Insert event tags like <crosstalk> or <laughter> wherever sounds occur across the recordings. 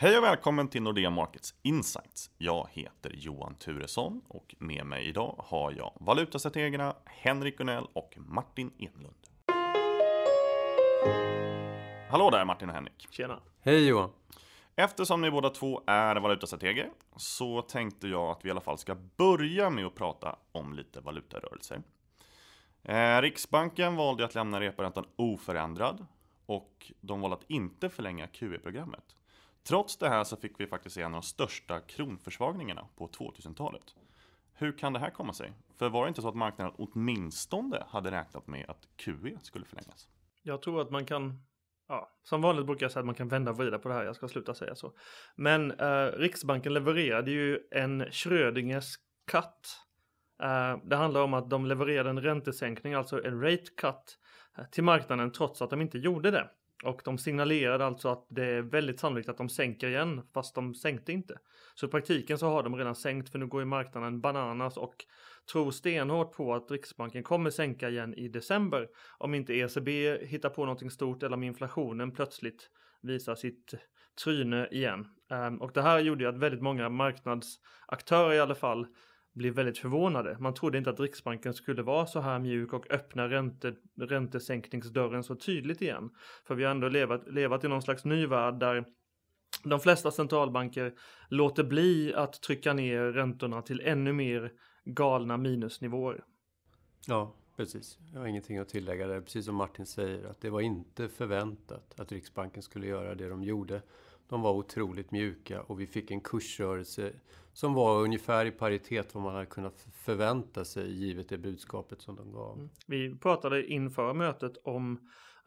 Hej och välkommen till Nordea Markets Insights. Jag heter Johan Turesson och med mig idag har jag valutastrategerna Henrik Gunell och Martin Enlund. Hallå där Martin och Henrik. Tjena. Hej Johan. Eftersom ni båda två är valutastrateger så tänkte jag att vi i alla fall ska börja med att prata om lite valutarörelser. Eh, Riksbanken valde att lämna reporäntan oförändrad och de valde att inte förlänga QE-programmet. Trots det här så fick vi faktiskt se en av de största kronförsvagningarna på 2000-talet. Hur kan det här komma sig? För var det inte så att marknaden åtminstone hade räknat med att QE skulle förlängas? Jag tror att man kan, ja, som vanligt brukar jag säga att man kan vända och vrida på det här, jag ska sluta säga så. Men eh, Riksbanken levererade ju en Schrödingers katt. Eh, det handlar om att de levererade en räntesänkning, alltså en rate cut, eh, till marknaden trots att de inte gjorde det. Och de signalerade alltså att det är väldigt sannolikt att de sänker igen, fast de sänkte inte. Så i praktiken så har de redan sänkt, för nu går ju marknaden bananas och tror stenhårt på att Riksbanken kommer sänka igen i december. Om inte ECB hittar på någonting stort eller om inflationen plötsligt visar sitt tryne igen. Ehm, och det här gjorde ju att väldigt många marknadsaktörer i alla fall blev väldigt förvånade. Man trodde inte att Riksbanken skulle vara så här mjuk och öppna ränte, räntesänkningsdörren så tydligt igen. För vi har ändå levat, levat i någon slags ny värld där de flesta centralbanker låter bli att trycka ner räntorna till ännu mer galna minusnivåer. Ja, precis. Jag har ingenting att tillägga där. Precis som Martin säger, att det var inte förväntat att Riksbanken skulle göra det de gjorde. De var otroligt mjuka och vi fick en kursrörelse som var ungefär i paritet vad man hade kunnat förvänta sig givet det budskapet som de gav. Mm. Vi pratade inför mötet om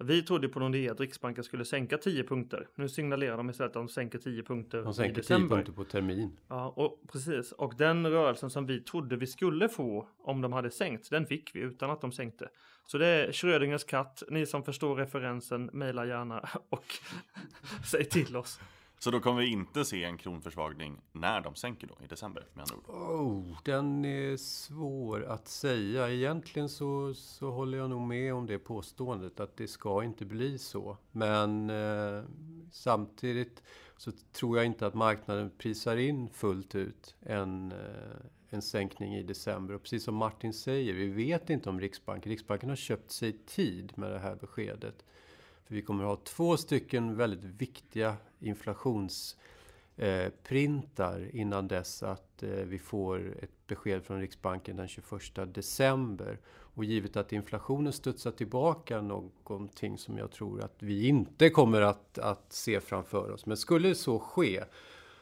vi trodde på Nordea att Riksbanken skulle sänka 10 punkter. Nu signalerar de istället att de sänker 10 punkter De sänker 10 punkter på termin. Ja, och precis. Och den rörelsen som vi trodde vi skulle få om de hade sänkt, den fick vi utan att de sänkte. Så det är Schrödingers katt. Ni som förstår referensen, mejla gärna <laughs> och <laughs> säg till oss. Så då kommer vi inte se en kronförsvagning när de sänker då i december med andra ord? Oh, den är svår att säga. Egentligen så, så håller jag nog med om det påståendet att det ska inte bli så. Men eh, samtidigt så tror jag inte att marknaden prisar in fullt ut en, eh, en sänkning i december. Och precis som Martin säger, vi vet inte om Riksbanken. Riksbanken har köpt sig tid med det här beskedet. För vi kommer att ha två stycken väldigt viktiga inflationsprintar eh, innan dess att eh, vi får ett besked från Riksbanken den 21 december. Och givet att inflationen studsar tillbaka någonting som jag tror att vi inte kommer att, att se framför oss. Men skulle så ske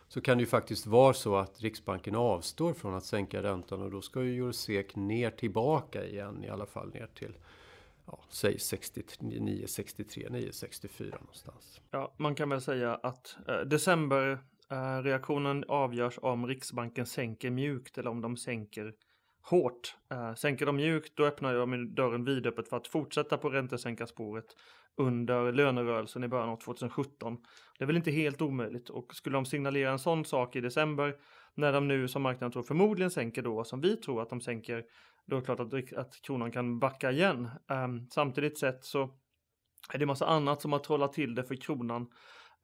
så kan det ju faktiskt vara så att Riksbanken avstår från att sänka räntan och då ska ju Eurosek ner tillbaka igen i alla fall ner till ja, säg 69, 63, 9, 64 någonstans. Ja, man kan väl säga att eh, december eh, reaktionen avgörs om Riksbanken sänker mjukt eller om de sänker hårt. Eh, sänker de mjukt då öppnar de dörren vidöppet för att fortsätta på räntesänkarspåret under lönerörelsen i början av 2017. Det är väl inte helt omöjligt och skulle de signalera en sån sak i december när de nu som marknaden tror förmodligen sänker då som vi tror att de sänker då är det klart att, att kronan kan backa igen. Um, samtidigt sett så är det massa annat som har trollat till det för kronan.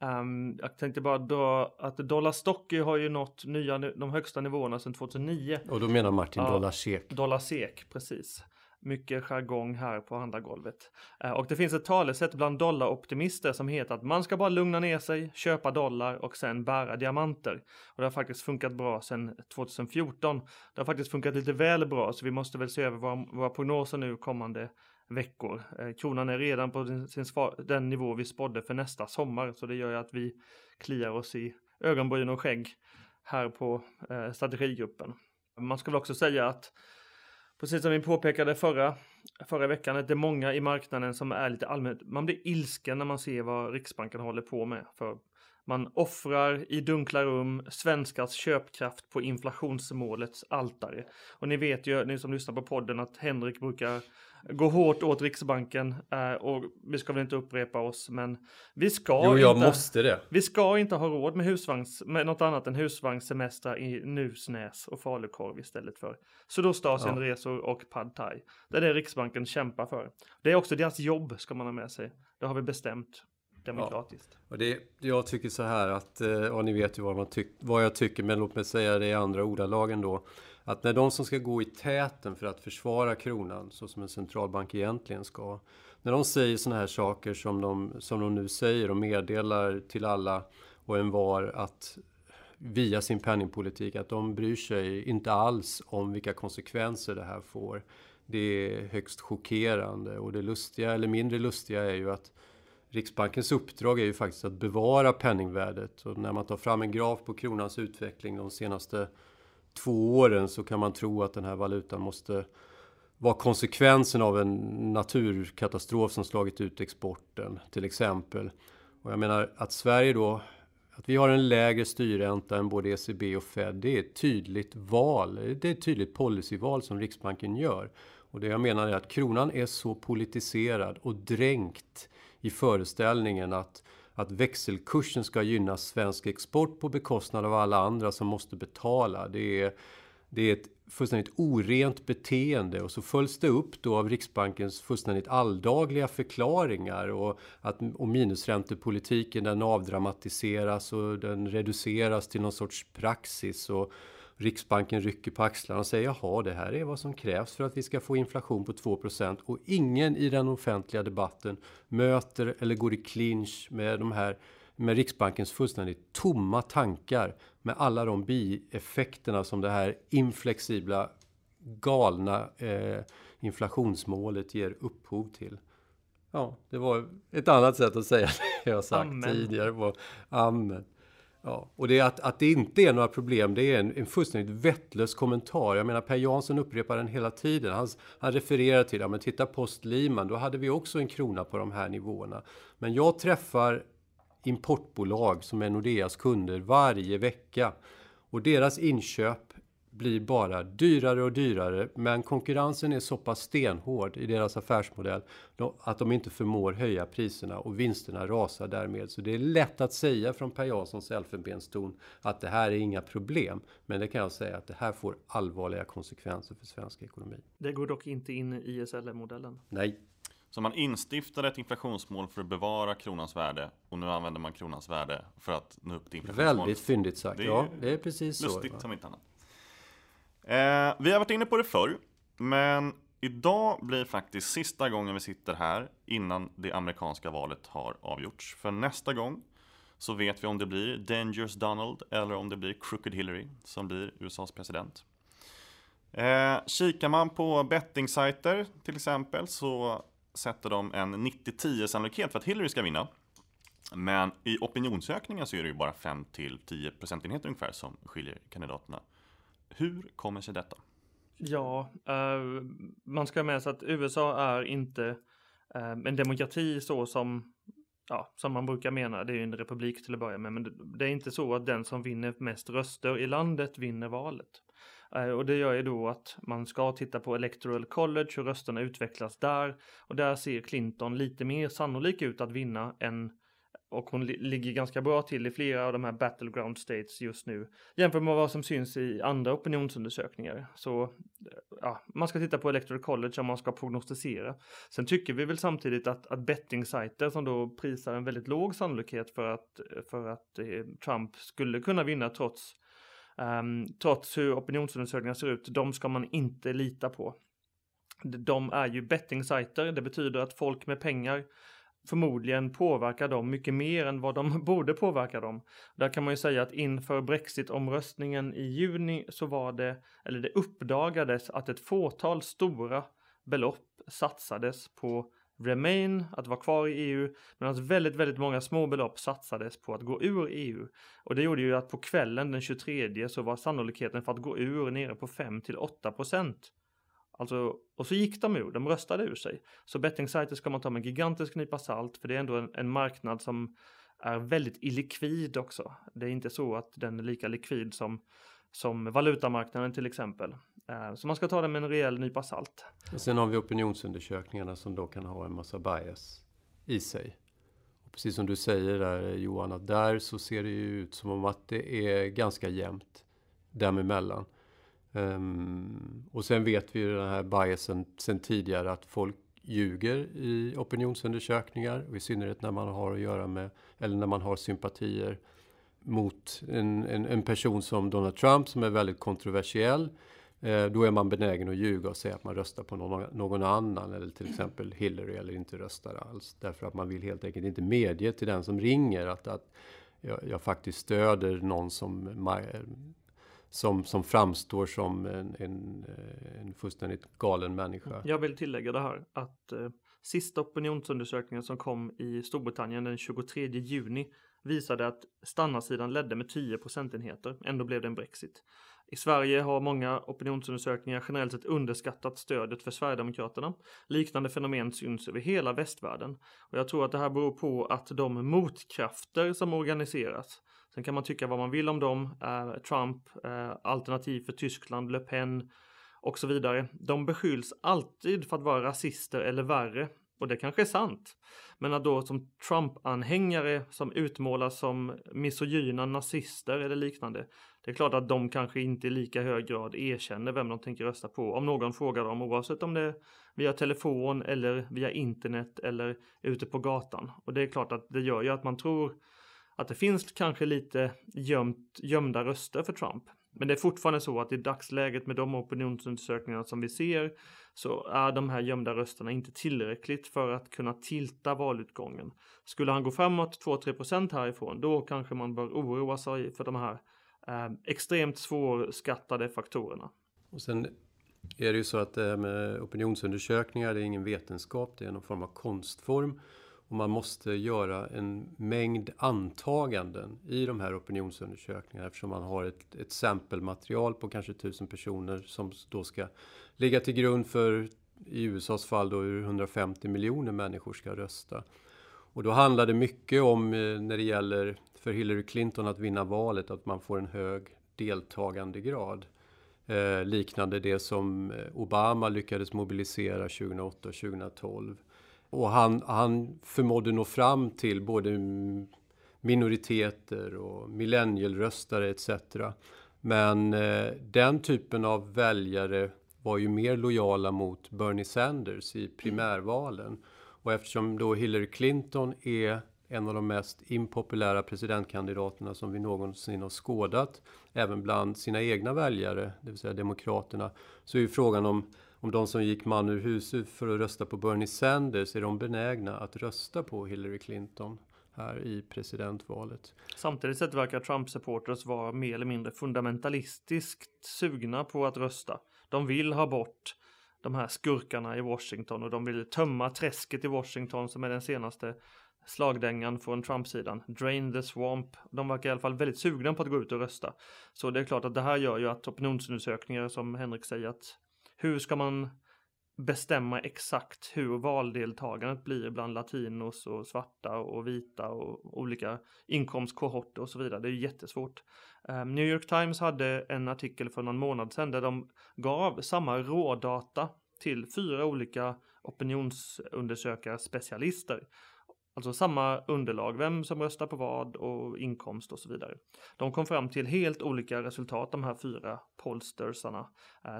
Um, jag tänkte bara dra att dollar stock har ju nått nya, de högsta nivåerna sedan 2009. Och då menar Martin ja, dollar SEK? Dollar SEK, precis mycket jargong här på handlargolvet. golvet. Eh, och det finns ett talesätt bland dollaroptimister som heter att man ska bara lugna ner sig, köpa dollar och sen bära diamanter. Och det har faktiskt funkat bra sedan 2014. Det har faktiskt funkat lite väl bra så vi måste väl se över våra, våra prognoser nu kommande veckor. Eh, kronan är redan på den, sin, den nivå vi spådde för nästa sommar så det gör ju att vi kliar oss i ögonbryn och skägg här på eh, strategigruppen. Man ska väl också säga att Precis som vi påpekade förra, förra veckan, att det är många i marknaden som är lite allmänt, man blir ilsken när man ser vad Riksbanken håller på med. För man offrar i dunkla rum svenskars köpkraft på inflationsmålets altare. Och ni vet ju, ni som lyssnar på podden, att Henrik brukar gå hårt åt Riksbanken. Eh, och vi ska väl inte upprepa oss, men vi ska jo, jag inte, måste det. Vi ska inte ha råd med husvagns, med något annat än husvagnssemestrar i Nusnäs och falukorv istället för Sydostasienresor ja. och pad thai. Det är det Riksbanken kämpar för. Det är också deras jobb, ska man ha med sig. Det har vi bestämt demokratiskt. Ja. Och det, jag tycker så här att, eh, och ni vet ju vad, man tyck, vad jag tycker, men låt mig säga det i andra ordalagen då. Att när de som ska gå i täten för att försvara kronan, så som en centralbank egentligen ska, när de säger sådana här saker som de, som de nu säger och meddelar till alla och en var att via sin penningpolitik att de bryr sig inte alls om vilka konsekvenser det här får. Det är högst chockerande och det lustiga eller mindre lustiga är ju att Riksbankens uppdrag är ju faktiskt att bevara penningvärdet och när man tar fram en graf på kronans utveckling de senaste två åren så kan man tro att den här valutan måste vara konsekvensen av en naturkatastrof som slagit ut exporten till exempel. Och jag menar att Sverige då att vi har en lägre styrränta än både ECB och Fed, det är ett tydligt val. Det är ett tydligt policyval som Riksbanken gör. Och det jag menar är att kronan är så politiserad och dränkt i föreställningen att, att växelkursen ska gynna svensk export på bekostnad av alla andra som måste betala. Det är, det är ett fullständigt orent beteende och så följs det upp då av Riksbankens fullständigt alldagliga förklaringar och att och minusräntepolitiken den avdramatiseras och den reduceras till någon sorts praxis och Riksbanken rycker på axlarna och säger jaha, det här är vad som krävs för att vi ska få inflation på 2% och ingen i den offentliga debatten möter eller går i clinch med de här med Riksbankens fullständigt tomma tankar med alla de bieffekterna som det här inflexibla galna eh, inflationsmålet ger upphov till. Ja, det var ett annat sätt att säga <laughs> det jag sagt Amen. tidigare. På. Amen. Ja, och det är att, att det inte är några problem, det är en, en fullständigt vettlös kommentar. Jag menar, Per Jansson upprepar den hela tiden. Han, han refererar till, ja men titta post Liman, då hade vi också en krona på de här nivåerna. Men jag träffar importbolag som är Nordeas kunder varje vecka. Och deras inköp blir bara dyrare och dyrare. Men konkurrensen är så pass stenhård i deras affärsmodell att de inte förmår höja priserna och vinsterna rasar därmed. Så det är lätt att säga från Per Janssons elfenbenston att det här är inga problem. Men det kan jag säga att det här får allvarliga konsekvenser för svensk ekonomi. Det går dock inte in i ISL-modellen. Nej. Så man instiftade ett inflationsmål för att bevara kronans värde och nu använder man kronans värde för att nå upp till inflationsmålet. Väldigt fyndigt sagt. Det ja, det är precis lustigt så. Lustigt som inte annat. Eh, vi har varit inne på det förr, men idag blir faktiskt sista gången vi sitter här innan det amerikanska valet har avgjorts. För nästa gång så vet vi om det blir Dangerous Donald eller om det blir Crooked Hillary som blir USAs president. Eh, kikar man på bettingsajter till exempel så sätter de en 90-10 sannolikhet för att Hillary ska vinna. Men i opinionsökningen så är det ju bara 5-10 procentenheter ungefär som skiljer kandidaterna. Hur kommer sig detta? Ja, eh, man ska ha med sig att USA är inte eh, en demokrati så som, ja, som man brukar mena. Det är en republik till att börja med, men det, det är inte så att den som vinner mest röster i landet vinner valet. Eh, och det gör ju då att man ska titta på Electoral College, hur rösterna utvecklas där. Och där ser Clinton lite mer sannolik ut att vinna än och hon li ligger ganska bra till i flera av de här battleground states just nu. Jämfört med vad som syns i andra opinionsundersökningar. Så ja, man ska titta på Electoral College om man ska prognostisera. Sen tycker vi väl samtidigt att, att bettingsajter som då prisar en väldigt låg sannolikhet för att, för att eh, Trump skulle kunna vinna trots, um, trots hur opinionsundersökningar ser ut, de ska man inte lita på. De är ju bettingsajter, det betyder att folk med pengar förmodligen påverkar dem mycket mer än vad de <laughs> borde påverka dem. Där kan man ju säga att inför Brexit-omröstningen i juni så var det, eller det uppdagades att ett fåtal stora belopp satsades på Remain, att vara kvar i EU, medan väldigt, väldigt många små belopp satsades på att gå ur EU. Och det gjorde ju att på kvällen den 23 så var sannolikheten för att gå ur nere på 5 till 8 procent. Alltså, och så gick de ur, de röstade ur sig. Så bettingsajter ska man ta med en gigantisk nypa salt, för det är ändå en, en, marknad som är väldigt illikvid också. Det är inte så att den är lika likvid som, som valutamarknaden till exempel. Eh, så man ska ta det med en rejäl nypa salt. Och sen har vi opinionsundersökningarna som då kan ha en massa bias i sig. Och precis som du säger där Johan, att där så ser det ju ut som om att det är ganska jämnt däremellan. Um, och sen vet vi ju den här biasen sen tidigare att folk ljuger i opinionsundersökningar, och i synnerhet när man har att göra med, eller när man har sympatier mot en, en, en person som Donald Trump som är väldigt kontroversiell. Eh, då är man benägen att ljuga och säga att man röstar på någon, någon annan eller till exempel Hillary eller inte röstar alls. Därför att man vill helt enkelt inte medge till den som ringer att, att jag, jag faktiskt stöder någon som som, som framstår som en, en, eh, en fullständigt galen människa. Jag vill tillägga det här att eh, sista opinionsundersökningen som kom i Storbritannien den 23 juni visade att stannarsidan ledde med 10 procentenheter. Ändå blev det en Brexit. I Sverige har många opinionsundersökningar generellt sett underskattat stödet för Sverigedemokraterna. Liknande fenomen syns över hela västvärlden. Och jag tror att det här beror på att de motkrafter som organiseras Sen kan man tycka vad man vill om dem. Eh, Trump, eh, Alternativ för Tyskland, Le Pen och så vidare. De beskylls alltid för att vara rasister eller värre. Och det kanske är sant. Men att då som Trump-anhängare som utmålas som misogyna nazister eller liknande. Det är klart att de kanske inte i lika hög grad erkänner vem de tänker rösta på. Om någon frågar dem oavsett om det är via telefon eller via internet eller ute på gatan. Och det är klart att det gör ju att man tror att det finns kanske lite gömt, gömda röster för Trump. Men det är fortfarande så att i dagsläget med de opinionsundersökningar som vi ser så är de här gömda rösterna inte tillräckligt för att kunna tilta valutgången. Skulle han gå framåt 2-3 procent härifrån då kanske man bör oroa sig för de här eh, extremt svårskattade faktorerna. Och sen är det ju så att det här med opinionsundersökningar det är ingen vetenskap, det är någon form av konstform. Och man måste göra en mängd antaganden i de här opinionsundersökningarna eftersom man har ett, ett sampelmaterial på kanske tusen personer som då ska ligga till grund för, i USAs fall då, hur 150 miljoner människor ska rösta. Och då handlar det mycket om, eh, när det gäller för Hillary Clinton att vinna valet, att man får en hög deltagandegrad. Eh, liknande det som eh, Obama lyckades mobilisera 2008 och 2012. Och han, han förmådde nå fram till både minoriteter och millennialröstare etc. Men eh, den typen av väljare var ju mer lojala mot Bernie Sanders i primärvalen. Och eftersom då Hillary Clinton är en av de mest impopulära presidentkandidaterna som vi någonsin har skådat, även bland sina egna väljare, det vill säga Demokraterna, så är ju frågan om om de som gick man ur huset för att rösta på Bernie Sanders, är de benägna att rösta på Hillary Clinton här i presidentvalet? Samtidigt sett verkar Trump-supporters vara mer eller mindre fundamentalistiskt sugna på att rösta. De vill ha bort de här skurkarna i Washington och de vill tömma träsket i Washington som är den senaste slagdängan från Trump-sidan. Drain the swamp. De verkar i alla fall väldigt sugna på att gå ut och rösta. Så det är klart att det här gör ju att opinionsundersökningar som Henrik säger att hur ska man bestämma exakt hur valdeltagandet blir bland latinos och svarta och vita och olika inkomstkohorter och så vidare. Det är jättesvårt. Um, New York Times hade en artikel för någon månad sedan där de gav samma rådata till fyra olika opinionsundersökare specialister Alltså samma underlag, vem som röstar på vad och inkomst och så vidare. De kom fram till helt olika resultat de här fyra polstersarna.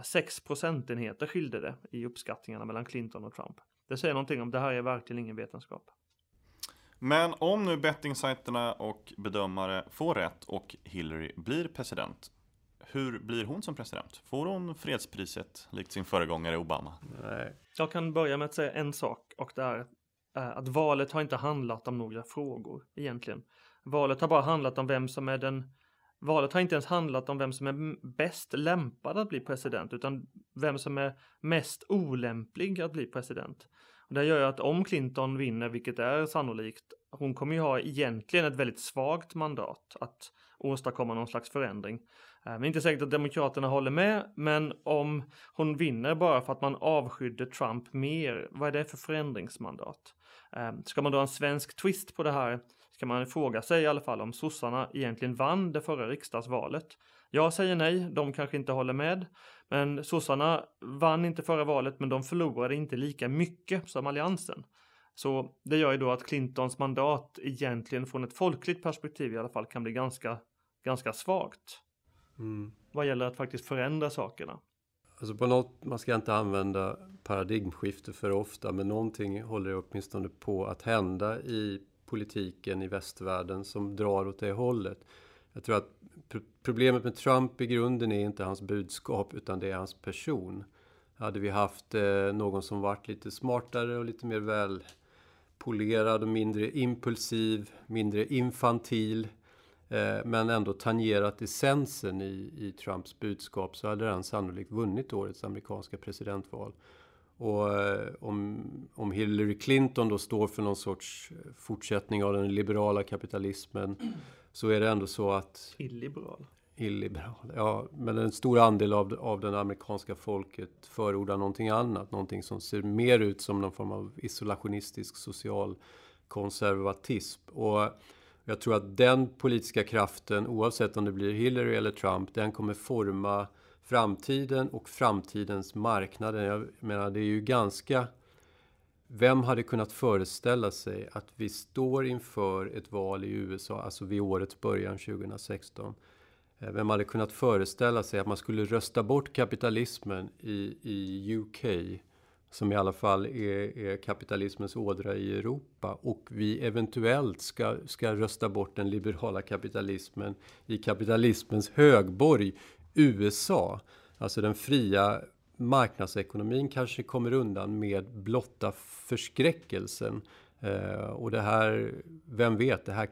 6 eh, procentenheter skilde det i uppskattningarna mellan Clinton och Trump. Det säger någonting om det här är verkligen ingen vetenskap. Men om nu bettingsajterna och bedömare får rätt och Hillary blir president, hur blir hon som president? Får hon fredspriset likt sin föregångare Obama? Nej. Jag kan börja med att säga en sak och det är Eh, att valet har inte handlat om några frågor egentligen. Valet har bara handlat om vem som är den Valet har inte ens handlat om vem som är bäst lämpad att bli president utan vem som är mest olämplig att bli president. Och det gör ju att om Clinton vinner, vilket är sannolikt, hon kommer ju ha egentligen ett väldigt svagt mandat att åstadkomma någon slags förändring. Eh, det men inte säkert att Demokraterna håller med, men om hon vinner bara för att man avskydde Trump mer, vad är det för förändringsmandat? Ehm, ska man då ha en svensk twist på det här ska man fråga sig i alla fall om sossarna egentligen vann det förra riksdagsvalet. Jag säger nej, de kanske inte håller med. Men sossarna vann inte förra valet men de förlorade inte lika mycket som alliansen. Så det gör ju då att Clintons mandat egentligen från ett folkligt perspektiv i alla fall kan bli ganska, ganska svagt. Mm. Vad gäller att faktiskt förändra sakerna. Alltså på något, man ska inte använda paradigmskifte för ofta, men någonting håller åtminstone på att hända i politiken i västvärlden som drar åt det hållet. Jag tror att problemet med Trump i grunden är inte hans budskap utan det är hans person. Hade vi haft eh, någon som varit lite smartare och lite mer välpolerad och mindre impulsiv, mindre infantil eh, men ändå tangerat essensen i, i Trumps budskap så hade han sannolikt vunnit årets amerikanska presidentval. Och eh, om, om Hillary Clinton då står för någon sorts fortsättning av den liberala kapitalismen så är det ändå så att... Illiberal. Illiberal, ja. Men en stor andel av, av den amerikanska folket förordar någonting annat. Någonting som ser mer ut som någon form av isolationistisk social konservatism. Och jag tror att den politiska kraften, oavsett om det blir Hillary eller Trump, den kommer forma framtiden och framtidens marknader. Jag menar, det är ju ganska... Vem hade kunnat föreställa sig att vi står inför ett val i USA, alltså vid årets början 2016? Eh, vem hade kunnat föreställa sig att man skulle rösta bort kapitalismen i, i UK, som i alla fall är, är kapitalismens ådra i Europa, och vi eventuellt ska, ska rösta bort den liberala kapitalismen i kapitalismens högborg USA, alltså den fria marknadsekonomin kanske kommer undan med blotta förskräckelsen. Eh, och det här, vem vet, det här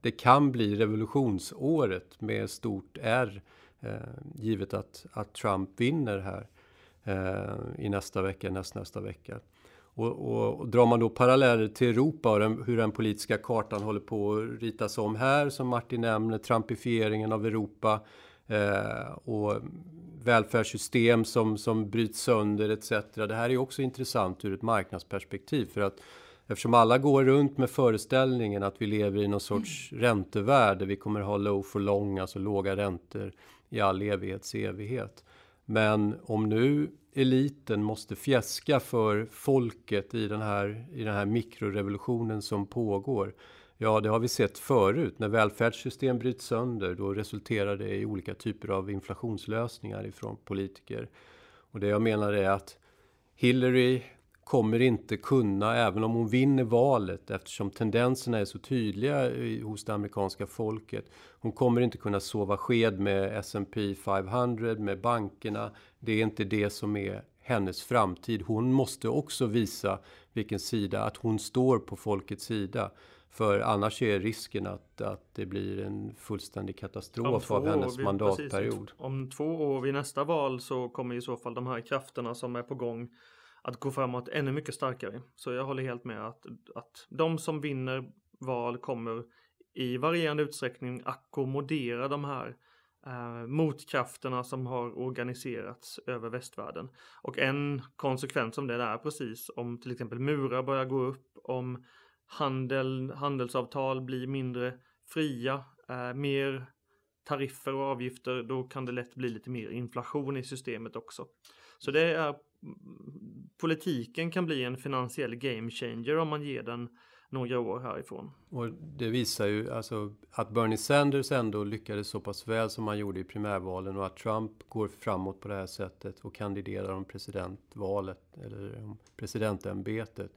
det kan bli revolutionsåret med stort R. Eh, givet att, att Trump vinner här eh, i nästa vecka, näst, nästa vecka. Och, och, och drar man då paralleller till Europa och den, hur den politiska kartan håller på att ritas om här, som Martin nämner, trumpifieringen av Europa eh, och välfärdssystem som, som bryts sönder etc. Det här är också intressant ur ett marknadsperspektiv för att Eftersom alla går runt med föreställningen att vi lever i någon sorts räntevärld där vi kommer ha low for long, alltså låga räntor i all evighets evighet. Men om nu eliten måste fjäska för folket i den här, i den här mikrorevolutionen som pågår. Ja, det har vi sett förut. När välfärdssystem bryts sönder, då resulterar det i olika typer av inflationslösningar ifrån politiker. Och det jag menar är att Hillary kommer inte kunna, även om hon vinner valet, eftersom tendenserna är så tydliga hos det amerikanska folket. Hon kommer inte kunna sova sked med S&P 500, med bankerna. Det är inte det som är hennes framtid. Hon måste också visa vilken sida, att hon står på folkets sida. För annars är risken att, att det blir en fullständig katastrof av hennes år, mandatperiod. Precis, om två år vid nästa val så kommer i så fall de här krafterna som är på gång att gå framåt ännu mycket starkare. Så jag håller helt med att, att de som vinner val kommer i varierande utsträckning ackommodera de här eh, motkrafterna som har organiserats över västvärlden. Och en konsekvens om det är precis om till exempel murar börjar gå upp, om handel, handelsavtal blir mindre fria, eh, mer tariffer och avgifter, då kan det lätt bli lite mer inflation i systemet också. Så det är mm, politiken kan bli en finansiell game changer om man ger den några år härifrån. Och det visar ju alltså att Bernie Sanders ändå lyckades så pass väl som han gjorde i primärvalen och att Trump går framåt på det här sättet och kandiderar om presidentvalet eller om presidentämbetet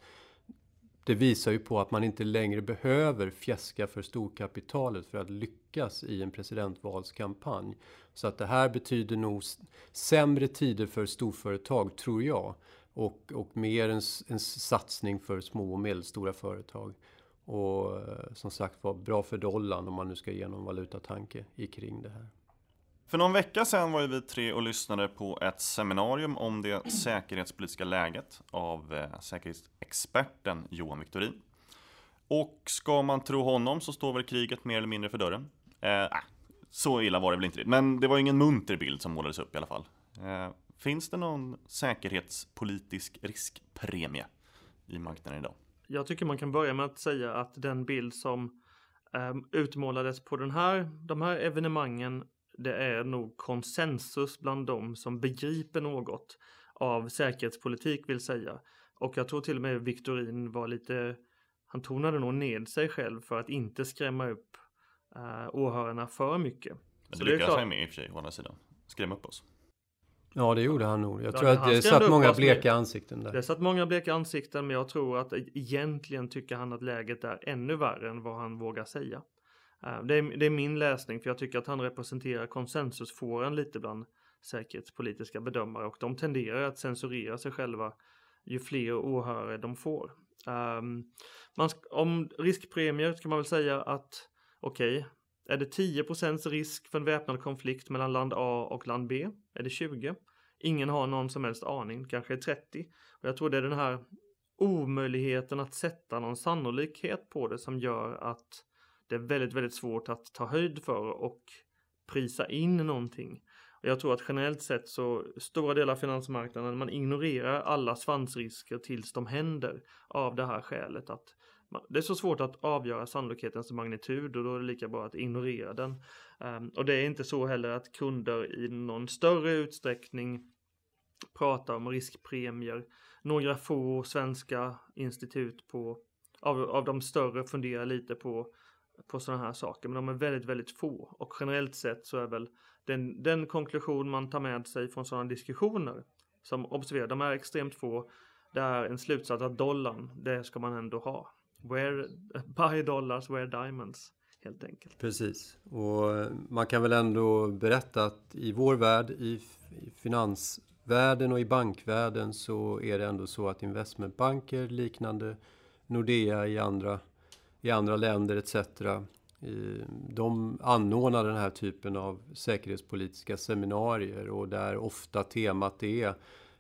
det visar ju på att man inte längre behöver fjäska för storkapitalet för att lyckas i en presidentvalskampanj. Så att det här betyder nog sämre tider för storföretag, tror jag. Och, och mer en, en satsning för små och medelstora företag. Och eh, som sagt var bra för dollarn om man nu ska ge någon valutatanke kring det här. För någon vecka sedan var vi tre och lyssnade på ett seminarium om det säkerhetspolitiska läget av eh, säkerhetsexperten Johan Victorin. Och ska man tro honom så står väl kriget mer eller mindre för dörren. Eh, ah, så illa var det väl inte, men det var ingen munter bild som målades upp i alla fall. Eh, finns det någon säkerhetspolitisk riskpremie i marknaden idag? Jag tycker man kan börja med att säga att den bild som eh, utmålades på den här, de här evenemangen det är nog konsensus bland dem som begriper något av säkerhetspolitik vill säga. Och jag tror till och med Victorin var lite, han tonade nog ned sig själv för att inte skrämma upp uh, åhörarna för mycket. Men det lyckades han med i och för sig, å andra sidan. Skrämma upp oss. Ja, det gjorde han nog. Jag Ja, tror att han det satt många bleka ansikten där. Det satt många bleka ansikten men jag tror att egentligen tycker han att läget är ännu värre än vad han vågar säga. Eh, det är, det är min läsning för jag tycker att han representerar konsensusfåran lite bland säkerhetspolitiska bedömare och de tenderar att censurera sig själva ju fler åhörare de får. Um, man, sk- om riskpremier ska man väl säga att okej, är det 10% risk för en väpnad konflikt mellan land A och land B? Är det 20? Ingen har någon som helst aning, kanske är 30. Och jag tror det är den här omöjligheten att sätta någon sannolikhet på det som gör att det är väldigt, väldigt svårt att ta höjd för och prisa in någonting. Jag tror att generellt sett så stora delar av finansmarknaden man ignorerar alla svansrisker tills de händer av det här skälet att det är så svårt att avgöra sannolikhetens magnitud och då är det lika bra att ignorera den. Ehm, och det är inte så heller att kunder i någon större utsträckning pratar om riskpremier. Några få svenska institut på, av, av de större funderar lite på, på sådana här saker, men de är väldigt, väldigt få. Och generellt sett så är väl den, den konklusion man tar med sig från sådana diskussioner, som observera, de är extremt få, det är en slutsats att dollarn, det ska man ändå ha. Where, <laughs> buy dollars, wear diamonds, helt enkelt. Precis. Och eh, man kan väl ändå berätta att i vår värld, i finansvärlden och i bankvärlden så är det ändå så att investmentbanker liknande Nordea i andra, i andra länder etc. De anordnar den här typen av säkerhetspolitiska seminarier och där ofta temat är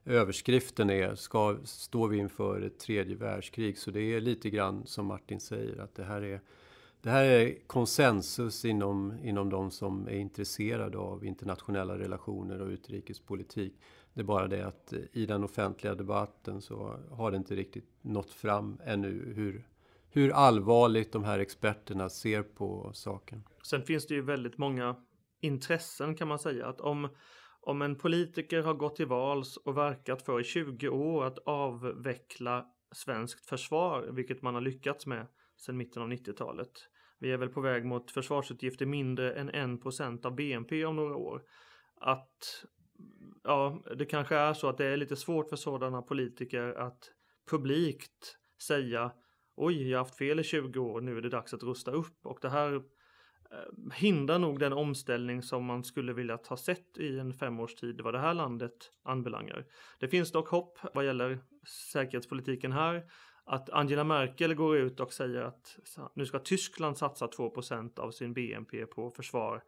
Överskriften är, ska, står vi inför ett tredje världskrig? Så det är lite grann som Martin säger, att det här är det här är konsensus inom, inom de som är intresserade av internationella relationer och utrikespolitik. Det är bara det att i den offentliga debatten så har det inte riktigt nått fram ännu hur, hur allvarligt de här experterna ser på saken. Sen finns det ju väldigt många intressen kan man säga. Att om, om en politiker har gått till vals och verkat för i 20 år att avveckla svenskt försvar, vilket man har lyckats med sedan mitten av 90-talet. Vi är väl på väg mot försvarsutgifter mindre än 1% av BNP om några år. Att ja, det kanske är så att det är lite svårt för sådana politiker att publikt säga oj, jag har haft fel i 20 år, nu är det dags att rusta upp. Och det här eh, hindrar nog den omställning som man skulle vilja ha sett i en femårstid vad det här landet anbelangar. Det finns dock hopp vad gäller säkerhetspolitiken här. Att Angela Merkel går ut och säger att nu ska Tyskland satsa 2% av sin BNP på försvar.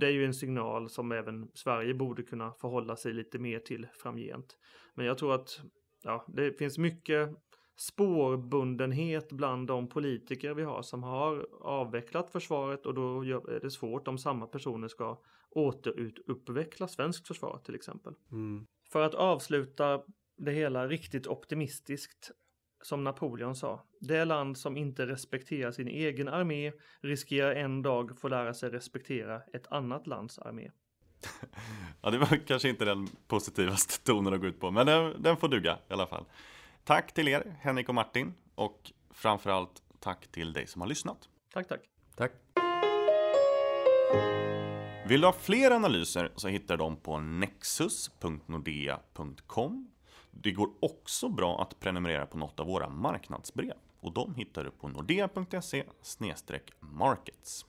Det är ju en signal som även Sverige borde kunna förhålla sig lite mer till framgent. Men jag tror att ja, det finns mycket spårbundenhet bland de politiker vi har som har avvecklat försvaret och då är det svårt om samma personer ska återuppveckla svenskt försvar till exempel. Mm. För att avsluta det hela riktigt optimistiskt som Napoleon sa. Det land som inte respekterar sin egen armé riskerar en dag få lära sig respektera ett annat lands armé. <laughs> Ja, det var kanske inte den positivaste tonen att gå ut på, men den, den får duga i alla fall. Tack till er, Henrik och Martin, och framförallt tack till dig som har lyssnat. Tack, tack. Tack. Vill du ha fler analyser så hittar du dem på nexus.nordea.com. Det går också bra att prenumerera på något av våra marknadsbrev och de hittar du på nordea.se markets.